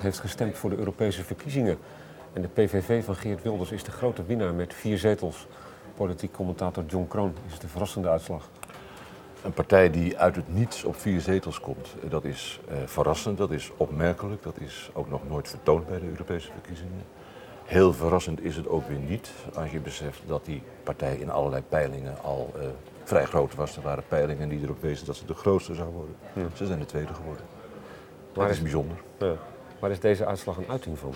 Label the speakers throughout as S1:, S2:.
S1: heeft gestemd voor de Europese verkiezingen. En de PVV van Geert Wilders is de grote winnaar met vier zetels. Politiek commentator John Kroon is het een verrassende uitslag.
S2: Een partij die uit het niets op vier zetels komt, eh, dat is uh, verrassend, dat is opmerkelijk, dat is ook nog nooit vertoond bij de Europese verkiezingen. Heel verrassend is het ook weer niet, als je beseft dat die partij in allerlei peilingen al uh, vrij groot was. Er waren peilingen die erop wezen dat ze de grootste zou worden. Hm. Ze zijn de tweede geworden. Dat is, is bijzonder. Ja.
S1: Waar is deze uitslag een uiting van?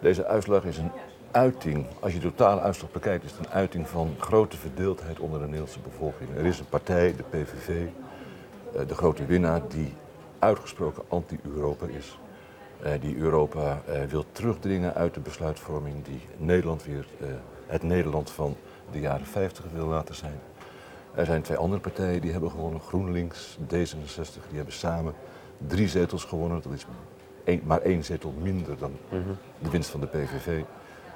S2: Deze uitslag is een uiting, als je de totale uitslag bekijkt, is het een uiting van grote verdeeldheid onder de Nederlandse bevolking. Er is een partij, de PVV, eh, de grote winnaar, die uitgesproken anti-Europa is. Eh, die Europa eh, wil terugdringen uit de besluitvorming, die Nederland weer het Nederland van de jaren 50 wil laten zijn. Er zijn twee andere partijen die hebben gewonnen, GroenLinks, D66, die hebben samen drie zetels gewonnen. Dat is maar één zetel minder dan de winst van de PVV.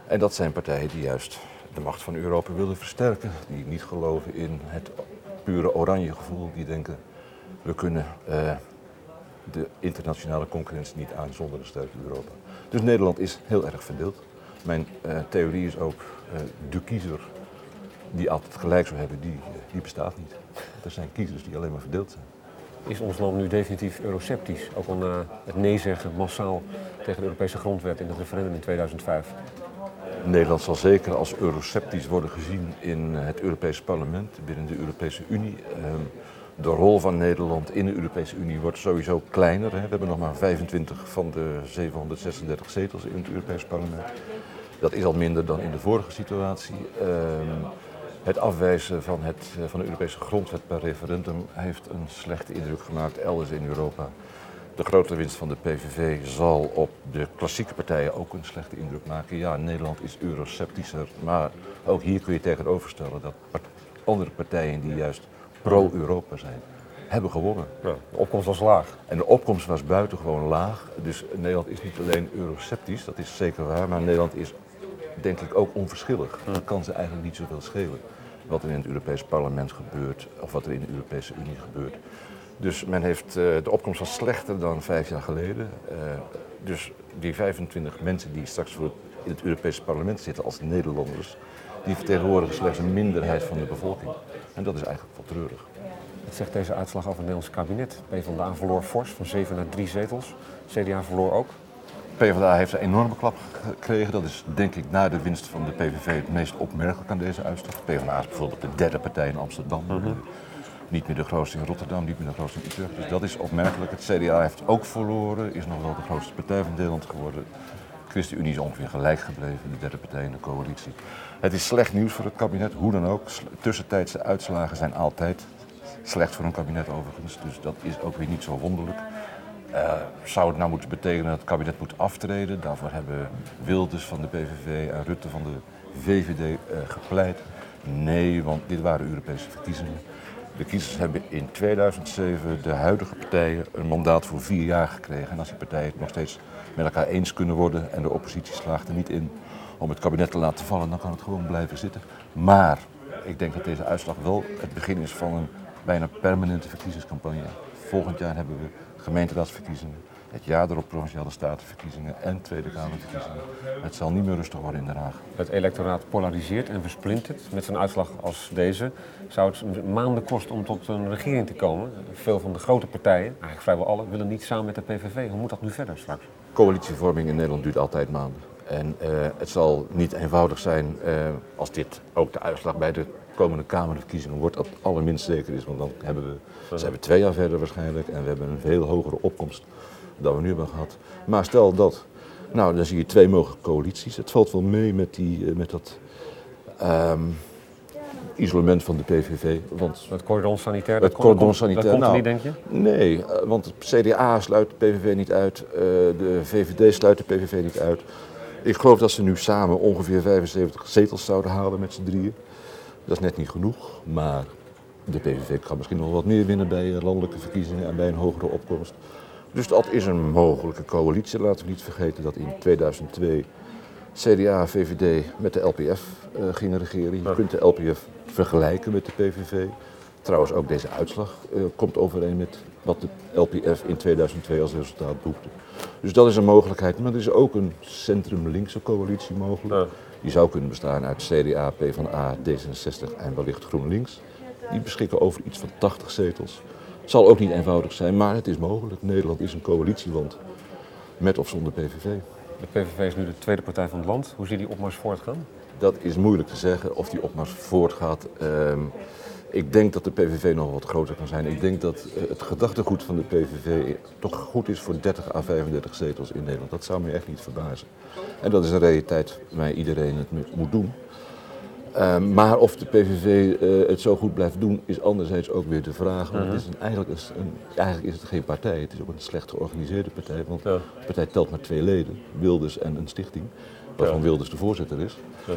S2: En dat zijn partijen die juist de macht van Europa willen versterken. Die niet geloven in het pure oranje gevoel. Die denken, we kunnen uh, de internationale concurrentie niet aan zonder een sterke Europa. Dus Nederland is heel erg verdeeld. Mijn uh, theorie is ook, uh, de kiezer die altijd gelijk zou hebben, die, die bestaat niet. Er zijn kiezers die alleen maar verdeeld zijn.
S1: Is ons land nu definitief euroceptisch? Ook al na het nee zeggen massaal tegen de Europese grondwet in het referendum in 2005?
S2: Nederland zal zeker als euroceptisch worden gezien in het Europese parlement, binnen de Europese Unie. Ehm, de rol van Nederland in de Europese Unie wordt sowieso kleiner. We hebben nog maar 25 van de 736 zetels in het Europese parlement. Dat is al minder dan in de vorige situatie. Het afwijzen van, het, van de Europese grondwet per referendum heeft een slechte indruk gemaakt elders in Europa. De grote winst van de PVV zal op de klassieke partijen ook een slechte indruk maken. Ja, Nederland is euroceptischer, maar ook hier kun je tegenoverstellen dat andere partijen die juist pro-Europa zijn, hebben gewonnen.
S1: Ja, de opkomst was laag.
S2: En de opkomst was buitengewoon laag. Dus Nederland is niet alleen euroceptisch, dat is zeker waar, maar Nederland is denk ik ook onverschillig. Dan kan ze eigenlijk niet zoveel schelen wat er in het Europees parlement gebeurt of wat er in de Europese Unie gebeurt. Dus men heeft, uh, de opkomst was slechter dan vijf jaar geleden. Uh, dus die 25 mensen die straks voor het, in het Europese parlement zitten als Nederlanders, die vertegenwoordigen slechts een minderheid van de bevolking. En dat is eigenlijk wel treurig.
S1: Wat zegt deze uitslag over het Nederlands kabinet? PvdA verloor fors van 7 naar 3 zetels. CDA verloor ook.
S2: PvdA heeft een enorme klap gekregen. Dat is denk ik na de winst van de PVV het meest opmerkelijk aan deze uitslag. PvdA is bijvoorbeeld de derde partij in Amsterdam. Mhm. Niet meer de grootste in Rotterdam, niet meer de grootste in Utrecht. Dus dat is opmerkelijk. Het CDA heeft ook verloren, is nog wel de grootste partij van Nederland geworden. De ChristenUnie is ongeveer gelijk gebleven, de derde partij in de coalitie. Het is slecht nieuws voor het kabinet, hoe dan ook. Tussentijdse uitslagen zijn altijd slecht voor een kabinet overigens. Dus dat is ook weer niet zo wonderlijk. Uh, zou het nou moeten betekenen dat het kabinet moet aftreden? Daarvoor hebben Wilders van de PVV en Rutte van de VVD eh, gepleit. Nee, want dit waren Europese verkiezingen. De kiezers hebben in 2007 de huidige partijen een mandaat voor vier jaar gekregen. En als die partijen het nog steeds met elkaar eens kunnen worden en de oppositie slaagt er niet in om het kabinet te laten vallen, dan kan het gewoon blijven zitten. Maar ik denk dat deze uitslag wel het begin is van een bijna permanente verkiezingscampagne. Volgend jaar hebben we gemeenteraadsverkiezingen, het jaar erop provinciale statenverkiezingen en Tweede Kamerverkiezingen. Het zal niet meer rustig worden in Den Haag.
S1: Het electoraat polariseert en versplintert. Met zo'n uitslag als deze zou het maanden kosten om tot een regering te komen. Veel van de grote partijen, eigenlijk vrijwel alle, willen niet samen met de PVV. Hoe moet dat nu verder straks?
S2: Coalitievorming in Nederland duurt altijd maanden. En uh, het zal niet eenvoudig zijn uh, als dit ook de uitslag bij de komende Kamerverkiezingen wordt, dat allerminst zeker is. Want dan hebben we, zijn we twee jaar verder waarschijnlijk en we hebben een veel hogere opkomst dan we nu hebben gehad. Maar stel dat, nou dan zie je twee mogelijke coalities. Het valt wel mee met, die, met dat um, isolement van de PVV.
S1: Want het cordon sanitair,
S2: het cordon sanitair,
S1: dat komt nou, niet, denk je?
S2: Nee, want het CDA sluit de PVV niet uit, uh, de VVD sluit de PVV niet uit. Ik geloof dat ze nu samen ongeveer 75 zetels zouden halen met z'n drieën. Dat is net niet genoeg, maar de PVV kan misschien nog wat meer winnen bij landelijke verkiezingen en bij een hogere opkomst. Dus dat is een mogelijke coalitie. Laten we niet vergeten dat in 2002 CDA, VVD met de LPF uh, gingen regeren. Je kunt de LPF vergelijken met de PVV. Trouwens, ook deze uitslag uh, komt overeen met wat de LPF in 2002 als resultaat boekte. Dus dat is een mogelijkheid. Maar er is ook een centrum-linkse coalitie mogelijk.
S1: Ja.
S2: Die zou kunnen bestaan uit CDA, PvdA, D66 en wellicht GroenLinks. Die beschikken over iets van 80 zetels. Het zal ook niet eenvoudig zijn, maar het is mogelijk. Nederland is een coalitieland. Met of zonder PVV.
S1: De PVV is nu de tweede partij van het land. Hoe zie je die opmars voortgaan?
S2: Dat is moeilijk te zeggen of die opmars voortgaat. Ehm, ik denk dat de PVV nog wat groter kan zijn. Ik denk dat eh, het gedachtegoed van de PVV toch goed is voor 30 à 35 zetels in Nederland. Dat zou me echt niet verbazen. En dat is een realiteit waar iedereen het moet- doen. Ehm, maar of de PVV eh, het zo goed blijft doen, is anderzijds ook weer de vraag. Want het is een, eigenlijk, is een, eigenlijk is het geen partij, het is ook een slecht georganiseerde partij. Want
S1: Ja.
S2: de partij telt maar twee leden, Wilders en een stichting, waarvan
S1: Ja.
S2: Wilders de voorzitter is.
S1: Ja.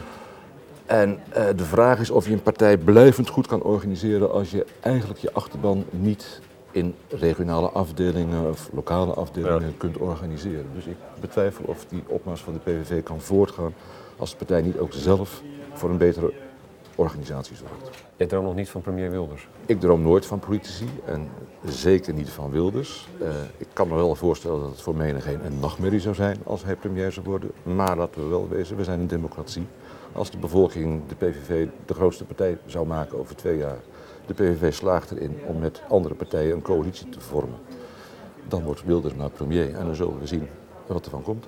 S2: En eh, de vraag is of je een partij blijvend goed kan organiseren als je eigenlijk je achterban niet in regionale afdelingen of lokale afdelingen
S1: Ja.
S2: kunt organiseren. Dus ik betwijfel of die opmars van de PVV kan voortgaan als de partij niet ook zelf voor een betere organisatie zorgt.
S1: Je droomt nog niet van premier Wilders.
S2: Ik droom nooit van politici en zeker niet van Wilders. Eh, ik kan me wel voorstellen dat het voor menigeen een nachtmerrie zou zijn als hij premier zou worden. Maar laten we wel wezen, we zijn een democratie. Als de bevolking de PVV de grootste partij zou maken over twee jaar, de PVV slaagt erin om met andere partijen een coalitie te vormen, dan wordt Wilders maar premier en dan zullen we zien wat er van komt.